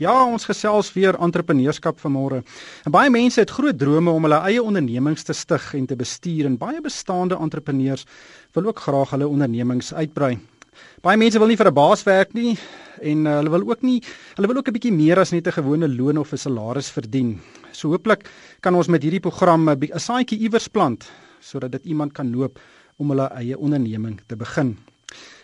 Ja, ons gesels weer entrepreneurskap vanmôre. En baie mense het groot drome om hulle eie ondernemings te stig en te bestuur en baie bestaande entrepreneurs wil ook graag hulle ondernemings uitbrei. Baie mense wil nie vir 'n baas werk nie en uh, hulle wil ook nie hulle wil ook 'n bietjie meer as net 'n gewone loon of 'n salaris verdien. So hooplik kan ons met hierdie program 'n saadjie iewers plant sodat dit iemand kan loop om hulle eie onderneming te begin.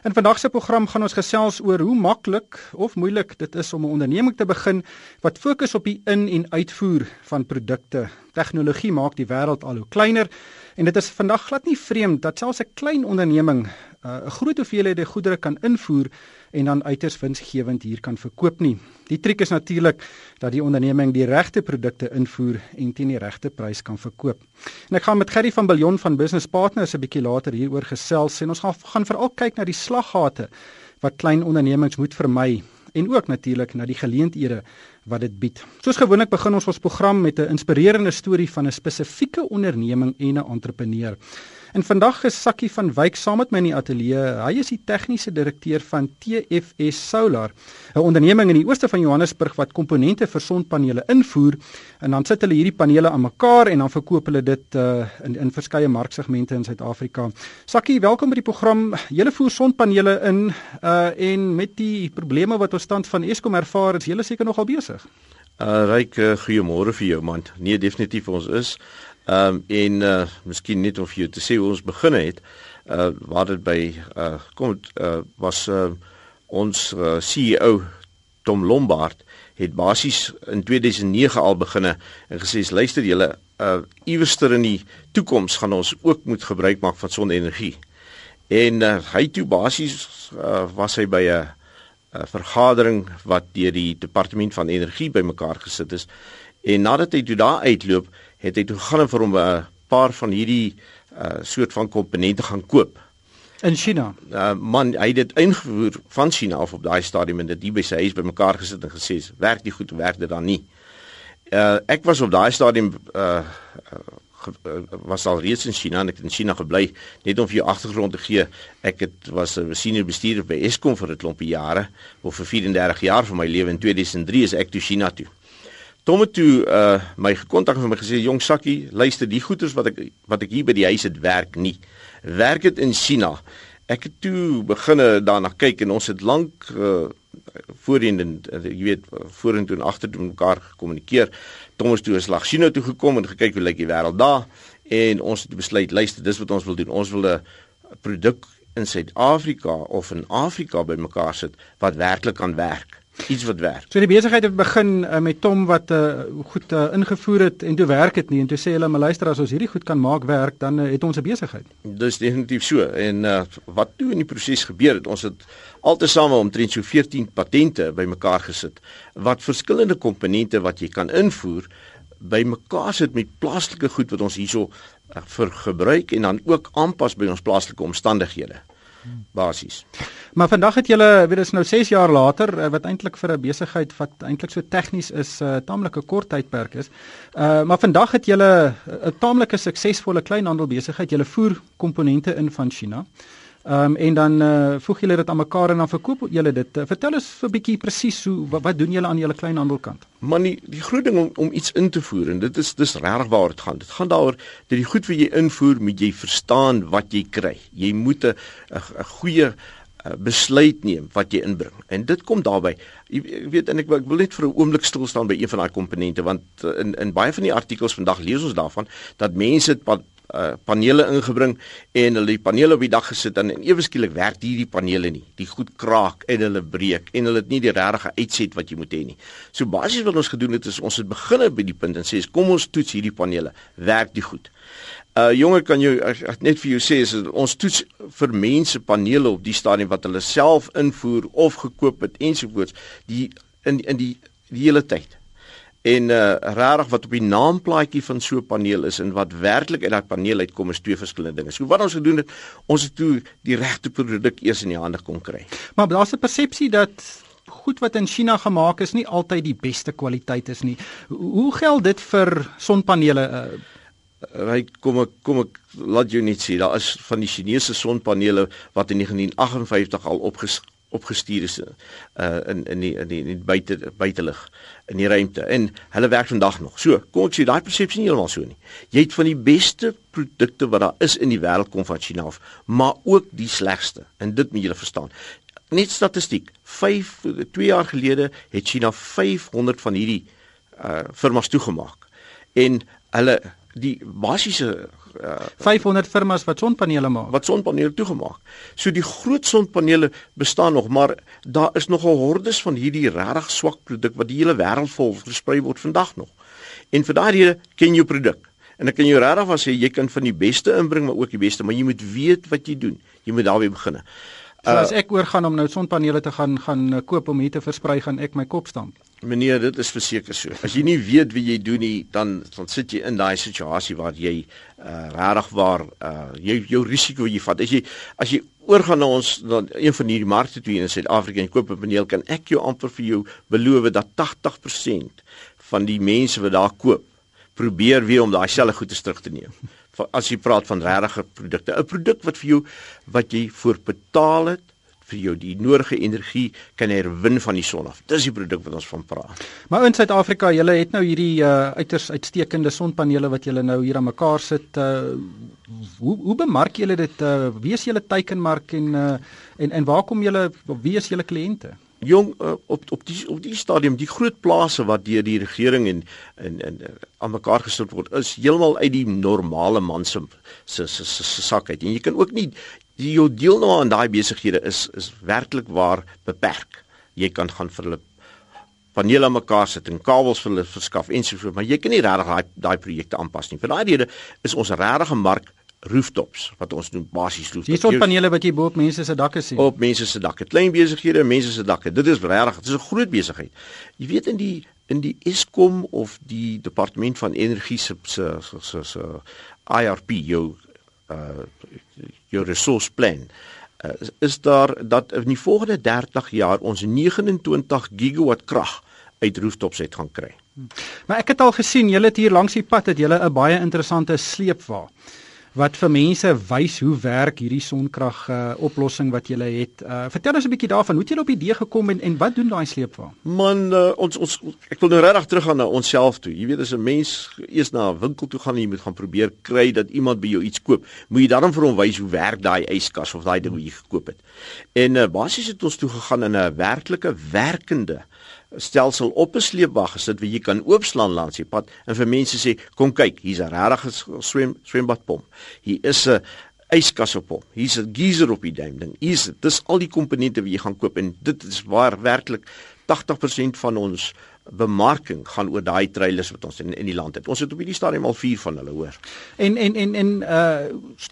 In vandag se program gaan ons gesels oor hoe maklik of moeilik dit is om 'n onderneming te begin wat fokus op die in- en uitvoer van produkte. Tegnologie maak die wêreld al hoe kleiner en dit is vandag glad nie vreemd dat selfs 'n klein onderneming uh, 'n groot hoeveelhede goedere kan invoer en dan uiters winsgewend hier kan verkoop nie. Die triek is natuurlik dat die onderneming die regte produkte invoer en teen die regte prys kan verkoop. En ek gaan met Gerry van Billion van Business Partners 'n bietjie later hieroor gesels en ons gaan gaan veral kyk na die slaggate wat klein ondernemings moet vermy en ook natuurlik na die geleenthede wat dit bied. Soos gewoonlik begin ons ons program met 'n inspirerende storie van 'n spesifieke onderneming en 'n entrepreneur. En vandag is Sakkie van Wyk saam met my in die ateljee. Hy is die tegniese direkteur van TFS Solar, 'n onderneming in die ooste van Johannesburg wat komponente vir sonpanele invoer en dan sit hulle hierdie panele aan mekaar en dan verkoop hulle dit uh, in in verskeie marksegmente in Suid-Afrika. Sakkie, welkom by die program. Julle voer sonpanele in uh en met die probleme wat ons stand van Eskom ervaar, is julle seker nogal besig. Uh ryk uh, goeiemôre vir jou man. Nee, definitief ons is. Ehm um, en uh miskien net om vir jou te sê hoe ons begin het. Uh waar dit by uh kom uh was uh ons uh, CEO Tom Lombard het basies in 2009 al beginne en gesê luister julle uh iewerster in die toekoms gaan ons ook moet gebruik maak van sonne-energie. En uh, hy toe basies uh, was hy by 'n vergadering wat deur die departement van energie bymekaar gesit is en nadat hy toe daar uitloop het hy toe gaan vir hom 'n paar van hierdie uh, soort van komponente gaan koop in China. Uh, man, hy het dit ingevoer van China af op daai stadium en dit hier by sy huis bymekaar gesit en gesê, "Werk dit goed, werk dit dan nie." Uh ek was op daai stadium uh, uh was al reeds in China en ek het in China gebly net om vir jou agtergrond te gee. Ek het was 'n senior bestuurder by Eskom vir 'n klompie jare, of vir 34 jaar van my lewe in 2003 is ek toe China toe. Tom het toe uh my gekontak en my gesê jong sakkie, luister, die goeders wat ek wat ek hier by die huis het werk nie. Werk dit in China. Ek het toe beginne daarna kyk en ons het lank uh voorheen en uh, jy weet vorentoe en agtertoe mekaar gekommunikeer. Tom het toe eens lag China toe gekom en gekyk hoe lyk die wêreld daar en ons het besluit luister, dis wat ons wil doen. Ons wil 'n produk in Suid-Afrika of in Afrika bymekaar sit wat werklik kan werk iets wat werk. So die besigheid het begin uh, met Tom wat uh, goed uh, ingevoer het en toe werk dit nie en toe sê hulle maar luister as ons hierdie goed kan maak werk dan uh, het ons 'n besigheid. Dis definitief so en uh, wat toe in die proses gebeur het ons het altesaame omtrent so 14 patente bymekaar gesit wat verskillende komponente wat jy kan invoer bymekaar sit met plaaslike goed wat ons hierso uh, vir gebruik en dan ook aanpas by ons plaaslike omstandighede basies. Maar vandag het julle weet dit is nou 6 jaar later eh, wat eintlik vir 'n besigheid wat eintlik so tegnies is 'n uh, taamlike kort tydperk is. Uh maar vandag het julle 'n taamlike suksesvolle kleinhandelbesigheid. Julle voer komponente in van China. Ehm um, en dan uh, voeg julle dit aan mekaar en dan verkoop julle dit. Uh, vertel ons vir 'n bietjie presies hoe wat, wat doen julle aan julle kleinhandelkant? Man die, die groot ding om om iets in te voer en dit is dis regtig waar dit gaan. Dit gaan daaroor dat die goed wat jy invoer, moet jy verstaan wat jy kry. Jy moet 'n 'n goeie uh, besluit neem wat jy inbring. En dit kom daarbey. Jy weet en ek, ek wil net vir 'n oomblik stil staan by een van daai komponente want in in baie van die artikels vandag lees ons daarvan dat mense uh, panele ingebring en hulle die panele op die dak gesit en ewe skielik werk hierdie panele nie. Die goed kraak en hulle breek en hulle het nie die regte uitset wat jy moet hê nie. So basies wat ons gedoen het is ons het begin by die punt en sê kom ons toets hierdie panele. Werk die goed. Uh jonge kan jy net vir jou sê is ons toets vir mense panele op die stadium wat hulle self invoer of gekoop het ensovoorts die in in die die hele tyd en uh regtig wat op die naamplaatjie van so 'n paneel is en wat werklik uit daai paneel uitkom is twee verskillende dinge. So wat ons gedoen het, ons het toe die regte produk eers in die hande kon kry. Maar daar's 'n persepsie dat goed wat in China gemaak is nie altyd die beste kwaliteit is nie. Hoe geld dit vir sonpanele? Uh Hy kom ek kom ek laat jou net sien daar is van die Chinese sonpanele wat in 1958 al opges opgestuur is uh in in die in die, die buite buitelug in die ruimte en hulle werk vandag nog. So, kom ek sê daai persepsie nie heeltemal so nie. Jy het van die beste produkte wat daar is in die wêreld kom van China af, maar ook die slegste. En dit moet julle verstaan. Net statistiek. 5 2 jaar gelede het China 500 van hierdie uh firmas toegemaak. En hulle die basiese uh, 500 firmas wat sonpanele maak. Wat sonpanele toegemaak. So die groot sonpanele bestaan nog, maar daar is nog 'n hordes van hierdie regtig swak produk wat die hele wêreld vol versprei word vandag nog. En vir daai rede ken jy produk. En ek kan jou regtig sê jy kan van die beste inbring, maar ook die beste, maar jy moet weet wat jy doen. Jy moet daarmee begin. So as ek oorgaan om nou sonpanele te gaan gaan uh, koop om hier te versprei, gaan ek my kop stamp. Meneer, dit is verseker so. As jy nie weet wie jy doen nie, dan dan sit jy in daai situasie waar jy uh regtig waar uh jy jou risiko jy vat. As jy as jy oorgaan na ons na een van hierdie markte toe in Suid-Afrika en koop 'n paneel, kan ek jou amper vir jou beloof dat 80% van die mense wat daar koop, probeer weer om daai selfe goeie terug te neem as jy praat van regte produkte, 'n produk wat vir jou wat jy voor betaal het vir jou die nodige energie kan herwin van die son af. Dis die produk wat ons van praat. Maar in Suid-Afrika, julle het nou hierdie uh, uiters uitstekende sonpanele wat julle nou hier aan mekaar sit. Uh, hoe hoe bemark julle dit? Uh, wie is julle teikenmark en uh, en en waar kom julle wie is julle kliënte? Jong uh, op op die op die stadium die groot plase wat deur die regering en en en uh, aan mekaar gesit word is heeltemal uit die normale man se se se se sak uit. En jy kan ook nie die jou deel nou aan daai besighede is is werklik waar beperk. Jy kan gaan vir hulle panele mekaar sit en kabels vir hulle verskaf ensovoorts maar jy kan nie regtig daai daai projekte aanpas nie. Vir daai rede is ons regtige mark rooftops wat ons noem basies rooftops. Hier soort panele wat jy bo op mense se dakke sien. Op mense se dakke, klein besighede, mense se dakke. Dit is regtig, dit is 'n groot besigheid. Jy weet in die in die Eskom of die departement van energie se se se se IRP jou uh jou resource plan uh, is daar dat in die volgende 30 jaar ons 29 gigawatt krag uit rooftops het gaan kry. Hm. Maar ek het al gesien julle het hier langs die pad het julle 'n baie interessante sleepwa wat vir mense wys hoe werk hierdie sonkrag uh, oplossing wat jy het. Uh, vertel ons 'n bietjie daarvan. Hoe het jy op die idee gekom en en wat doen daai sleepwa? Man, uh, ons ons ek wil nou regtig teruggaan na onsself toe. Jy weet as 'n mens eers na 'n winkel toe gaan en jy moet gaan probeer kry dat iemand by jou iets koop, moet jy dan vir hom wys hoe werk daai yskas of daai ding wat jy gekoop het. En uh, basies het ons toe gegaan in 'n werklike werkende stelsel op 'n sleepwag gesit waar jy kan oopslaan langs die pad en vir mense sê kom kyk hier's 'n regte swem swembadpomp. Hier is 'n yskas op hom hier's 'n geyser op die duim ding. Hier's dis al die komponente wat jy gaan koop en dit is waar werklik 80% van ons bemarking gaan oor daai trailers wat ons in in die land het. Ons het op hierdie stadium al 4 van hulle hoor. En en en en uh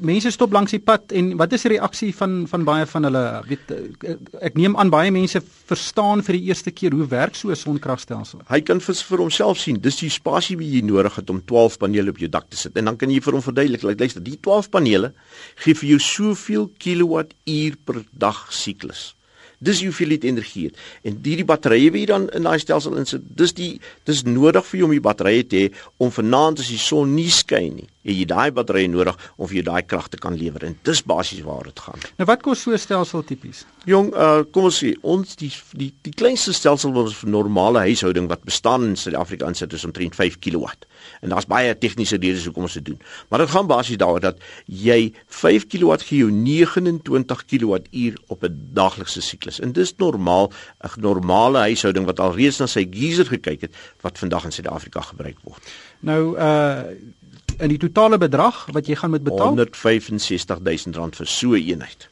mense stop langs die pad en wat is die reaksie van van baie van hulle? Weet uh, ek neem aan baie mense verstaan vir die eerste keer hoe werk so 'n sonkragstelsel. Hy kan vir, vir homself sien, dis die spasie wat jy nodig het om 12 panele op jou dak te sit. En dan kan jy vir hom verduidelik, luister, die 12 panele gee vir jou soveel kilowattuur per dag siklus. Dis hoeveel dit energie het. En hierdie batterye wat jy dan in daai stelsel insit, dis die dis nodig vir jou om die batterye te hê om vanaand as die son nie skyn nie het jy daai batterye nodig om vir jou daai krag te kan lewer en dis basies waar dit gaan. Nou wat kos so 'n stelsel tipies? Jong, uh, kom ons sê ons die die die kleinste stelsel wat ons vir normale huishouding wat bestaan in Suid-Afrika insit is omtrent 5 kW. En daar's baie tegniese redes hoekom ons dit doen. Maar dit gaan basies daaroor dat jy 5 kW gee jou 29 kWh op 'n daaglikse siklus. En dis normaal 'n normale huishouding wat al reeds na sy geyser gekyk het wat vandag in Suid-Afrika gebruik word. Nou uh in die totale bedrag wat jy gaan moet betaal 165000 rand vir so 'n eenheid.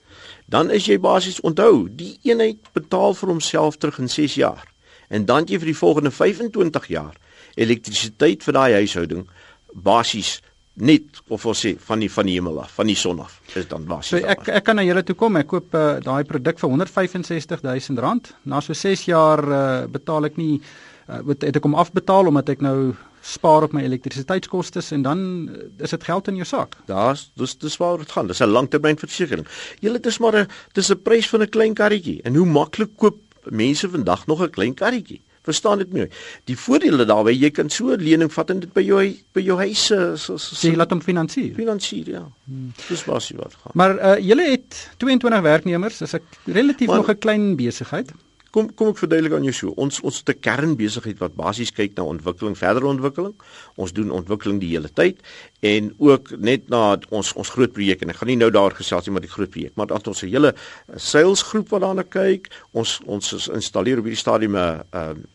Dan is jy basies onthou, die eenheid betaal vir homself terug in 6 jaar. En dan jy vir die volgende 25 jaar elektrisiteit vir daai huishouding basies net of ons sê van die van die hemel af, van die son af. Is dan basies. So ek ek kan na julle toe kom, ek koop uh, daai produk vir 165000 rand. Na so 6 jaar uh, betaal ek nie uh, het ek hom afbetaal omdat ek nou spaar op my elektrisiteitskoste en dan eh, is dit geld in jou sak. Daar's dis dis waar dit gaan. Dis 'n langtermynversekering. Julle dit is maar 'n dis 'n prys van 'n klein karretjie. En hoe maklik koop mense vandag nog 'n klein karretjie? Verstaan dit mooi. Die voordele daarby, jy kan so 'n lening vat en dit by jou by jou huis so so, so jy laat hom finansier. Finansier, ja. Hmm. Dis basies wat gaan. Maar uh julle het 22 werknemers, is 'n relatief maar, nog 'n klein besigheid. Kom kom ek verduidelik aan jou so. Ons ons het 'n kernbesigheid wat basies kyk na ontwikkeling, verdere ontwikkeling. Ons doen ontwikkeling die hele tyd en ook net na ons ons groot projek en ek gaan nie nou daar gesels nie met die groot projek, maar dat ons 'n hele salesgroep wat daarna kyk. Ons ons installeer op hierdie stadium 'n 'n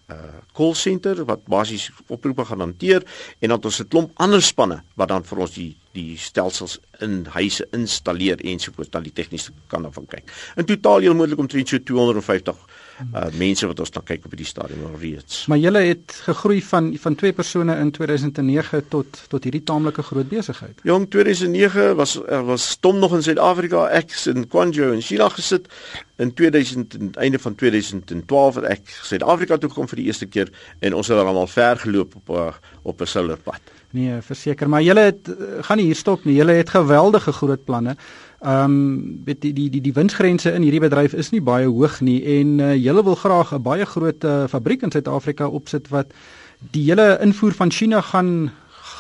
call center wat basies oproepe gaan hanteer en dan ons 'n klomp ander spanne wat dan vir ons die die stelsels in huise installeer ensovoorts dan die tegniese kant van kyk. In totaal heel moontlik omtrent so 250 uh mense wat ons dan kyk op die stadium alreeds. Maar julle het gegroei van van twee persone in 2009 tot tot hierdie taamlike groot besigheid. Jong 2009 was er was stom nog in Suid-Afrika, ek in Guangzhou in China gesit. In 2000 einde van 2012 het ek Suid-Afrika toe gekom vir die eerste keer en ons het almal ver geloop op 'n op 'n solarpad. Nee, verseker, maar julle het eh, gaan nie hier stop nie. Julle het geweldige groot planne. Ehm um, weet die die die die winsgrense in hierdie bedryf is nie baie hoog nie en uh, julle wil graag 'n baie groot uh, fabriek in Suid-Afrika opsit wat die hele invoer van China gaan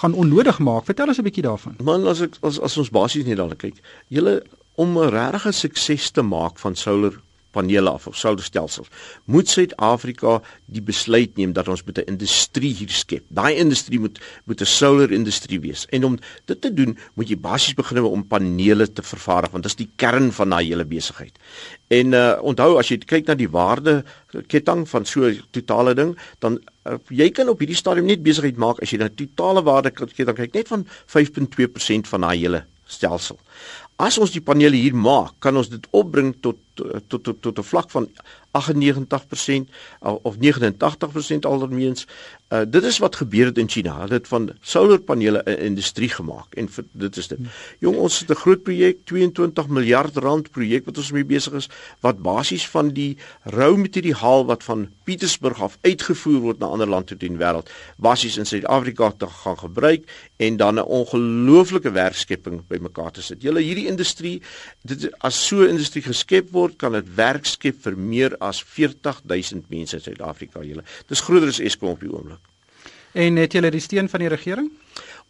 gaan onnodig maak. Vertel ons 'n bietjie daarvan. Man, as ek as, as ons basies net daar kyk, julle om 'n regte sukses te maak van solar panele af of solarstelsels. Moet Suid-Afrika die besluit neem dat ons met 'n industrie hier skep. Daai industrie moet moet 'n solar industrie wees. En om dit te doen, moet jy basies begin om panele te vervaardig want dit is die kern van daai hele besigheid. En uh onthou as jy kyk na die waarde ketting van so 'n totale ding, dan uh, jy kan op hierdie stadium net besigheid maak as jy na totale waarde ketting kyk net van 5.2% van daai hele stelsel. As ons die panele hier maak, kan ons dit opbring tot tot tot tot 'n vlak van 98% of 89% aldermeens. Uh dit is wat gebeur het in China. Hulle het van solarpanele 'n industrie gemaak en vir, dit is dit. Jong, ons het 'n groot projek, 22 miljard rand projek wat ons mee besig is wat basies van die rou materiaal wat van Pietersburg af uitgevoer word na ander lande toe in die wêreld, basies in Suid-Afrika te gaan gebruik en dan 'n ongelooflike werkskepping bymekaar te sit. Julle hierdie industrie, dit as so 'n industrie geskep word, kan dit werk skep vir meer as 40000 mense in Suid-Afrika julle. Dis groter as Eskom op die oomblik. En het julle die steun van die regering?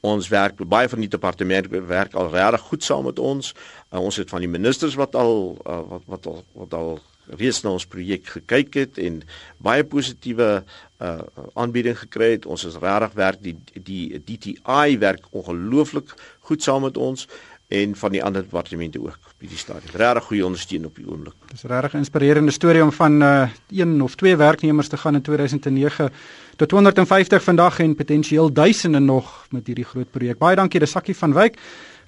Ons werk baie van die departement werk al regtig goed saam met ons. Uh, ons het van die ministers wat al uh, wat wat al wat al reeds na ons projek gekyk het en baie positiewe uh aanbieding gekry het. Ons is regtig werk die die DTI werk ongelooflik goed saam met ons en van die ander departemente ook op hierdie stadium. Regtig goeie ondersteuning op die oomblik. Dis 'n regtig inspirerende storie om van uh een of twee werknemers te gaan in 2009 tot 250 vandag en potensieel duisende nog met hierdie groot projek. Baie dankie Desakkie van Wyk.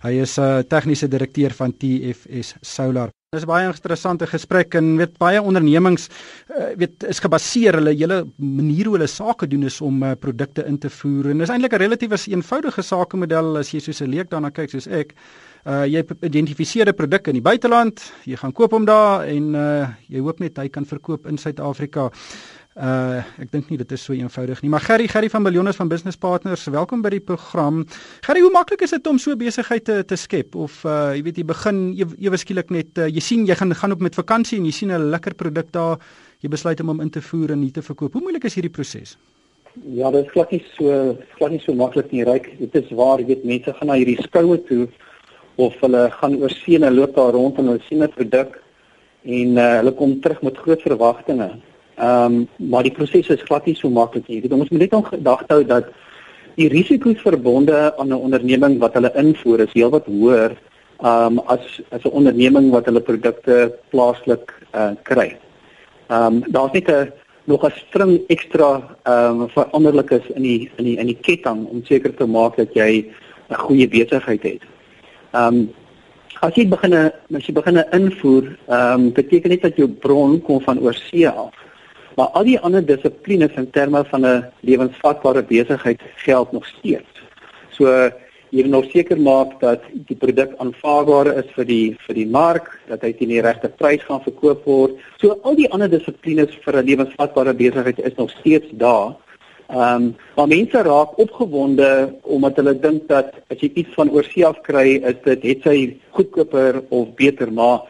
Hy is 'n uh, tegniese direkteur van TFS Solar. Dis 'n baie interessante gesprek en weet baie ondernemings uh, weet is gebaseer hulle hele manier hoe hulle sake doen is om uh, produkte in te voer en dis eintlik 'n relatief eenvoudige sakemodel as jy soos 'n leek daarna kyk soos ek uh jy identifiseer 'n produk in die buiteland, jy gaan koop hom daar en uh jy hoop net hy kan verkoop in Suid-Afrika. Uh ek dink nie dit is so eenvoudig nie. Maar Gerry, Gerry van Milliones van Business Partners, welkom by die program. Gerry, hoe maklik is dit om so besigheid te te skep of uh jy weet jy begin ewe skielik net uh, jy sien jy gaan gaan op met vakansie en jy sien 'n lekker produk daar, jy besluit om hom in te voer en hier te verkoop. Hoe moeilik is hierdie proses? Ja, dit is glad nie so glad nie so maklik nie. Ryk, dit is waar jy weet mense gaan na hierdie skoue toe of hulle gaan oor see en loop daar rond en hulle sien 'n produk en uh, hulle kom terug met groot verwagtinge. Ehm um, maar die proses is glad nie so maklik nie. Dit ons moet net gedagte hou dat die risiko's verbonde aan 'n onderneming wat hulle invoer is heelwat hoër ehm um, as as 'n onderneming wat hulle produkte plaaslik uh, kry. Ehm um, daar's net 'n nog 'n string ekstra ehm um, veranderlikes in die in die in die ketting om seker te maak dat jy 'n goeie besigheid het. Ehm um, as jy begin as jy begin invoer, ehm um, beteken dit dat jou bron kom van oorsee af. Maar al die ander dissiplines in terme van 'n lewensvatbare besigheid geld nog steeds. So jy moet nog seker maak dat die produk aanvaarbaar is vir die vir die mark, dat hy teen die regte prys gaan verkoop word. So al die ander dissiplines vir 'n lewensvatbare besigheid is nog steeds daar. Ehm um, maar mense raak opgewonde omdat hulle dink dat as jy iets van oorsee af kry, is dit het sy goedkoper of beter, maar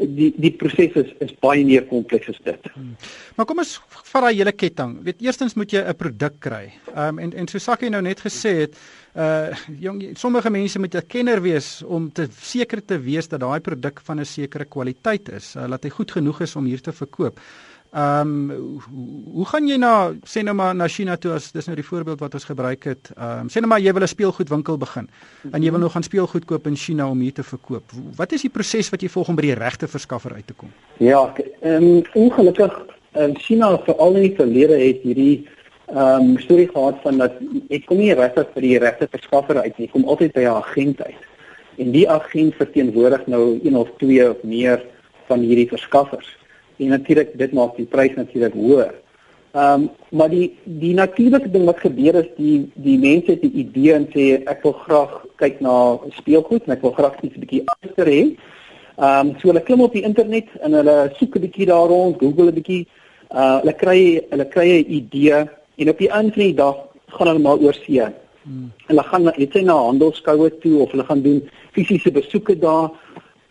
die die proses is, is baie meer kompleks as dit. Hmm. Maar kom ons vat daai hele ketting. Weet eerstens moet jy 'n produk kry. Ehm um, en en so Sakie nou net gesê het, uh jong sommige mense moet 'n kenner wees om te seker te wees dat daai produk van 'n sekere kwaliteit is, uh, dat hy goed genoeg is om hier te verkoop. Ehm um, hoe gaan jy na sê nou maar na China toe as dis nou die voorbeeld wat ons gebruik het. Ehm um, sê nou maar jy wil 'n speelgoedwinkel begin en jy wil nou gaan speelgoed koop in China om hier te verkoop. Wat is die proses wat jy volg om by die regte verskaffer uit te kom? Ja, ehm um, ongelukkig in China veral in die verlede het hierdie ehm um, storie gehad van dat ek kom nie regtig vir die regte verskaffer uit nie. Ek kom altyd by 'n agent uit. En die agent verteenwoordig nou een of twee of meer van hierdie verskaffers en natuurlik dit maak die prys natuurlik hoër. Ehm um, maar die die natuurlike ding wat gebeur is die die mense het 'n idee en sê ek wil graag kyk na speelgoed en ek wil graag iets bietjie anders hê. Ehm um, so hulle klim op die internet en hulle soek 'n bietjie daar rond, Google 'n bietjie. Uh hulle kry hulle kry 'n idee en op die einde van die dag gaan hulle maar oor see. Hmm. Hulle gaan net na handelskoue toe of hulle gaan doen fisiese besoeke daar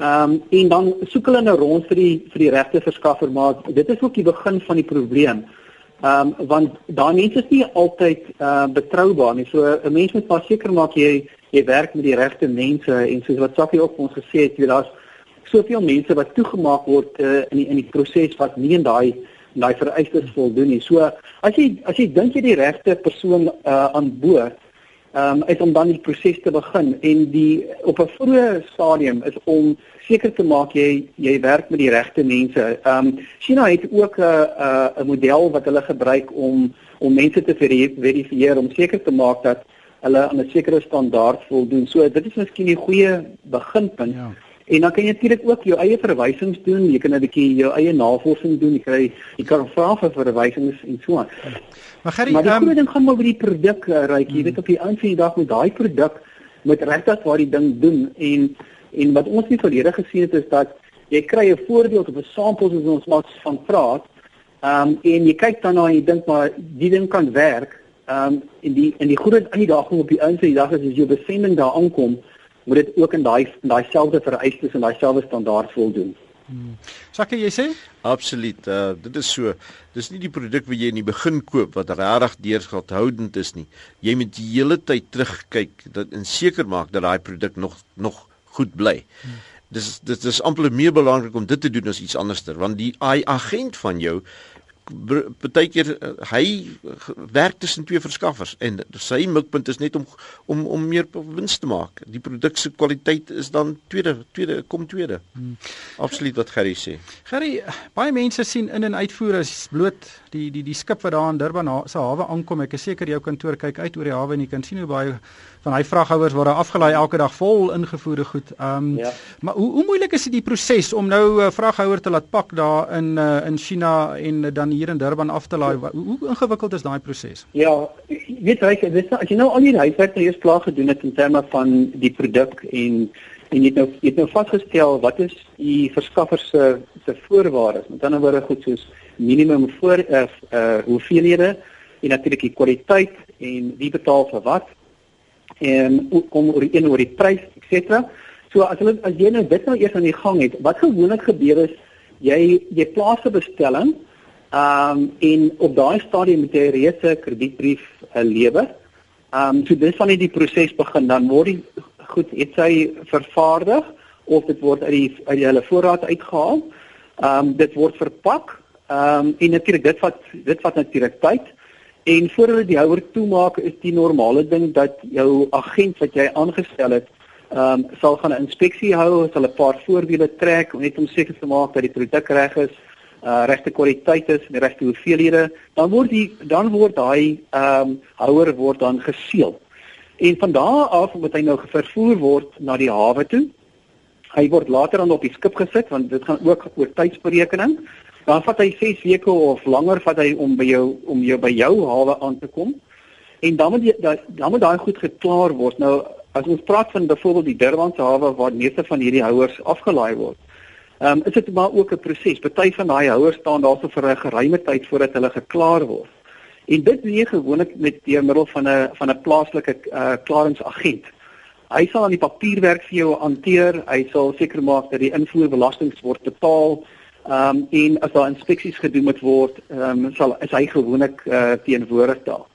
Ehm um, en dan soek hulle nou rond vir die vir die regte verskaffer maar dit is ook die begin van die probleem. Ehm um, want daai mense is nie altyd uh, betroubaar nie. So 'n mens moet maar seker maak jy jy werk met die regte mense en soos wat Sakie ook ons gesê het, jy daar's soveel mense wat toegemaak word uh, in die, in die proses wat nie in daai daai vereistes voldoen nie. So as jy as jy dink jy die regte persoon uh, aan boord ehm um, is om dan die proses te begin en die op 'n vroeë stadium is om seker te maak jy jy werk met die regte mense. Ehm um, China het ook 'n 'n 'n model wat hulle gebruik om om mense te verifieer om seker te maak dat hulle aan 'n sekere standaard voldoen. So dit is miskien 'n goeie beginpunt. Ja. En dan kan jy natuurlik ook jou eie verwysings doen. Jy kan 'n bietjie jou eie navorsing doen. Jy kry jy kan vra vir verwysings en so aan. Maar Gerry, maar die um, ding gaan maar by die produk uh, ry. Jy hmm. weet op die einde van die dag met daai produk moet regtig waar die ding doen en en wat ons nie verlede gesien het is dat jy kry 'n voorbeeld of 'n samples as ons maar van praat. Ehm um, en jy kyk dan na en jy dink maar die ding kan werk. Ehm um, en die en die groot uitdaging op die einde van die dag is as jy besending daar aankom moet dit ook in daai daai selfde vereistes en daai selfde standaard voldoen. Hmm. Sakke jy sê? Absoluut. Uh, dit is so. Dis nie die produk wat jy in die begin koop wat regtig deurgehoudend is nie. Jy moet die hele tyd terugkyk dat en seker maak dat daai produk nog nog goed bly. Hmm. Dis dit is amper meer belangrik om dit te doen as iets anderster want die agent van jou baie keer uh, hy werk tussen twee verskaffers en sy mikpunt is net om om om meer wins te maak. Die produk se kwaliteit is dan tweede tweede kom tweede. Hmm. Absoluut wat Gerry sê. Gerry, baie mense sien in en uitvoer as bloot die die die skip wat daar in Durban se hawe aankom. Ek is seker jou kantoor kyk uit oor die hawe en jy kan sien hoe baie van hy vraghouers word afgelaai elke dag vol ingevoerde goed. Ehm um, ja. maar hoe hoe moeilik is dit die proses om nou 'n vraghouer te laat pak daar in uh, in China en dan hier in Durban af te laai? Hoe, hoe ingewikkeld is daai proses? Ja, weet jy, dis as jy nou al die huiswerk eers klaar gedoen het in terme van die produk en en jy het nou jy het nou vasgestel wat is die verskaffer se se voorwaardes. Met ander woorde goed soos minimum voor uh, uh hoeveelhede en natuurlik die kwaliteit en wie betaal vir wat en kom oor een oor die prys ens. So as hulle as jy nou dit nou eers aan die gang het, wat gewoonlik gebeur is jy jy plaas 'n bestelling ehm um, en op daai stadium moet jy reeds 'n kredietbrief uh, lewer. Ehm um, so dis wanneer die proses begin dan word die goed het sy vervaardig of dit word uit die uit die hulle voorraad uitgehaal. Ehm um, dit word verpak. Ehm um, en natuurlik dit vat dit vat natuurlik tyd. En voordat hulle die houer toemaak, is die normale ding dat jou agent wat jy aangestel het, ehm um, sal gaan 'n inspeksie hou, sal 'n paar voorbeelde trek net om seker te maak dat die produk reg is, uh regte kwaliteit is en die regte hoeveelhede, dan word die dan word daai ehm um, houer word dan geseël. En van daar af moet hy nou vervoer word na die hawe toe. Hy word later dan op die skip gesit want dit gaan ook oor tydsberekening dan vat hy 6 weke of langer vat hy om by jou om jou by jou hawe aan te kom. En dan moet jy dan moet daai goed geklaar word. Nou as ons praat van byvoorbeeld die Durbanse hawe waar meeste van hierdie houers afgelaai word. Ehm um, is dit maar ook 'n proses. Party van daai houers staan daarso vir 'n geruime tyd voordat hulle geklaar word. En dit doen jy gewoonlik met deur middel van 'n van 'n plaaslike uh, klaringsagent. Hy sal aan die papierwerk vir jou hanteer. Hy sal seker maak dat die invoerbelasting word betaal. Ehm um, en as daar inspeksies gedoen moet word, ehm um, sal is hy gewoonlik uh, teenwoordig daar.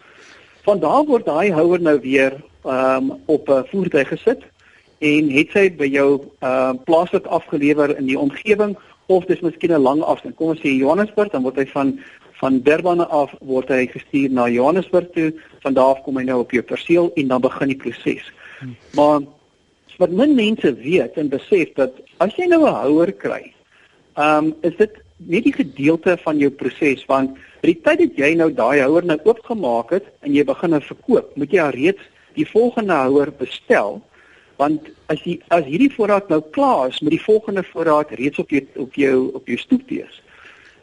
Van daar word daai houer nou weer ehm um, op 'n voertuig gesit en het sy by jou ehm uh, plaaslik afgelewer in die omgewing of dis miskien 'n lang afstand. Kom ons sê Johannesburg, dan word hy van van Durban af word hy gestuur na Johannesburg toe. Van daar af kom hy nou op jou perseel en dan begin die proses. Hmm. Maar wat min mense weet en besef dat as jy nou 'n houer kry, ehm um, is dit net die gedeelte van jou proses want by die tyd dat jy nou daai houer nou oopgemaak het en jy begin nou verkoop, moet jy alreeds die volgende houer bestel want as jy as hierdie voorraad nou klaar is, moet die volgende voorraad reeds op jou op jou op jou stoep wees.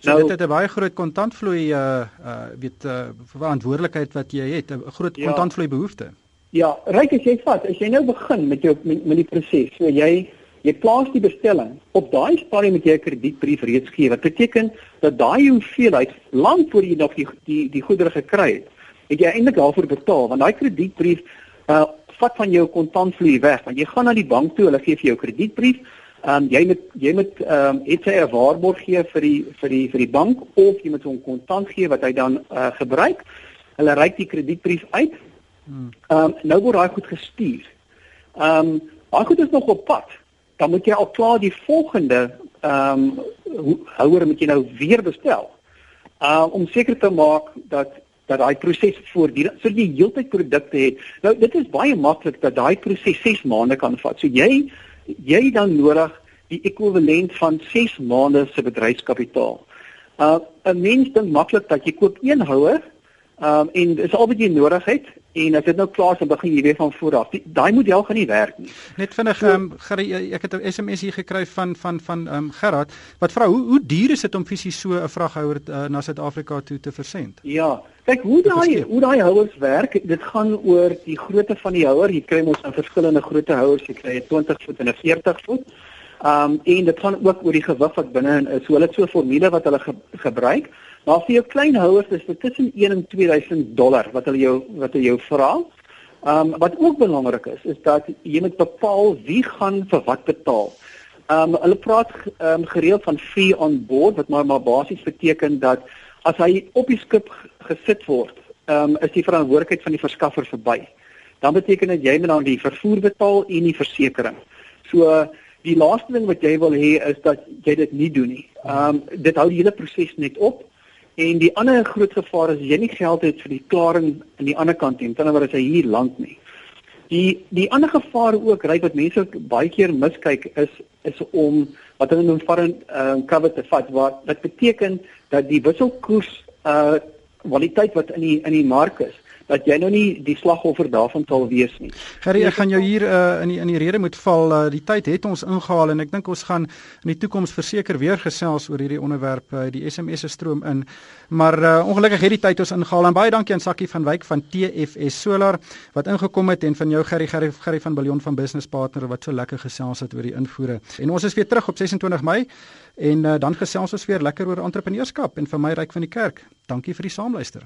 So nou, dit het 'n baie groot kontantvloei uh uh weet uh verantwoordelikheid wat jy het, 'n groot ja, kontantvloei behoefte. Ja, ryk as jy vat, as jy nou begin met jou met, met die proses, so jy jy plaas die bestelling op daai stadium met jy 'n kredietbrief reeds gee. Wat beteken dat daai hoeveelheid lank voor jy nog die die die goedere gekry het, het jy eintlik daarvoor betaal want daai kredietbrief uh vat van jou kontantvloei weg want jy gaan na die bank toe, hulle gee vir jou kredietbrief. Ehm um, jy moet jy moet ehm um, het sy 'n waarborg gee vir die vir die vir die bank of jy moet hom kontant gee wat hy dan uh, gebruik. Hulle reik die kredietbrief uit. Hmm. Ehm um, nou word daai goed gestuur. Ehm um, daai goed is nog op pad. Dan moet jy al klaar die volgende ehm um, houer moet jy nou weer bestel. Uh om seker te maak dat dat daai proses voortdurend sodat jy heeltyd produkte het. Nou dit is baie maklik dat daai proses 6 maande kan vat. So jy jy dan nodig die ekwivalent van 6 maande se bedryfskapitaal. Uh 'n mens dink maklik dat jy koop een houer um, en dis al wat jy nodig het En as dit nou klaar is, dan begin jy weer van voor af. Daai model gaan nie werk nie. Net vinnig ehm so, um, ek het 'n SMS hier gekry van van van ehm um, Gerard wat vra hoe hoe duur is dit om fisies so 'n vraghouer uh, na Suid-Afrika toe te versend? Ja, kyk hoe daai hoe daai houers werk. Dit gaan oor die grootte van die houer. Jy kry mos 'n verskillende grootte houers. Jy kry 'n 20 voet en 'n 40 voet. Ehm um, en dit gaan ook oor die gewig wat binne in is. So hulle het so 'n formule wat hulle ge gebruik. Maar vir jou klein houers is dit tussen 1 en 2000 dollar wat hulle jou wat hulle jou vra. Ehm um, wat ook belangrik is is dat jy moet bepaal wie gaan vir wat betaal. Ehm um, hulle praat ehm um, gereeld van free on board wat maar maar basies beteken dat as hy op die skip gesit word, ehm um, is die verantwoordelikheid van die verskaffer verby. Dan beteken dit jy moet dan die vervoer betaal en die versekerings. So die laaste ding wat jy wil hê is dat jy dit nie doen nie. Ehm um, dit hou die hele proses net op. En die ander groot gevaar is as jy nie geld het vir die klaring aan die ander kant nie, dan word dit hier lank nie. Die die ander gevaar ook, ry wat mense baie keer miskyk is is om wat hulle noem foreign uh, cover te vat wat dit beteken dat die wisselkoers uh kwaliteit wat in die in die mark is dat jy nou nie die slagoffer daarvan sal wees nie. Gerry, ek gaan jou hier uh, in die in die rede moet val. Uh, die tyd het ons ingehaal en ek dink ons gaan in die toekoms verseker weer gesels oor hierdie onderwerp. Uh, die SMS se stroom in. Maar uh, ongelukkig het die tyd ons ingehaal. En baie dankie aan Sakkie van Wyk van TFS Solar wat ingekom het en van jou Gerry Gerry Gerry van Billion van Business Partner wat so lekker gesels het oor die invoere. En ons is weer terug op 26 Mei en uh, dan gesels ons weer lekker oor entrepreneurskap en vir my ryk van die kerk. Dankie vir die saamluister.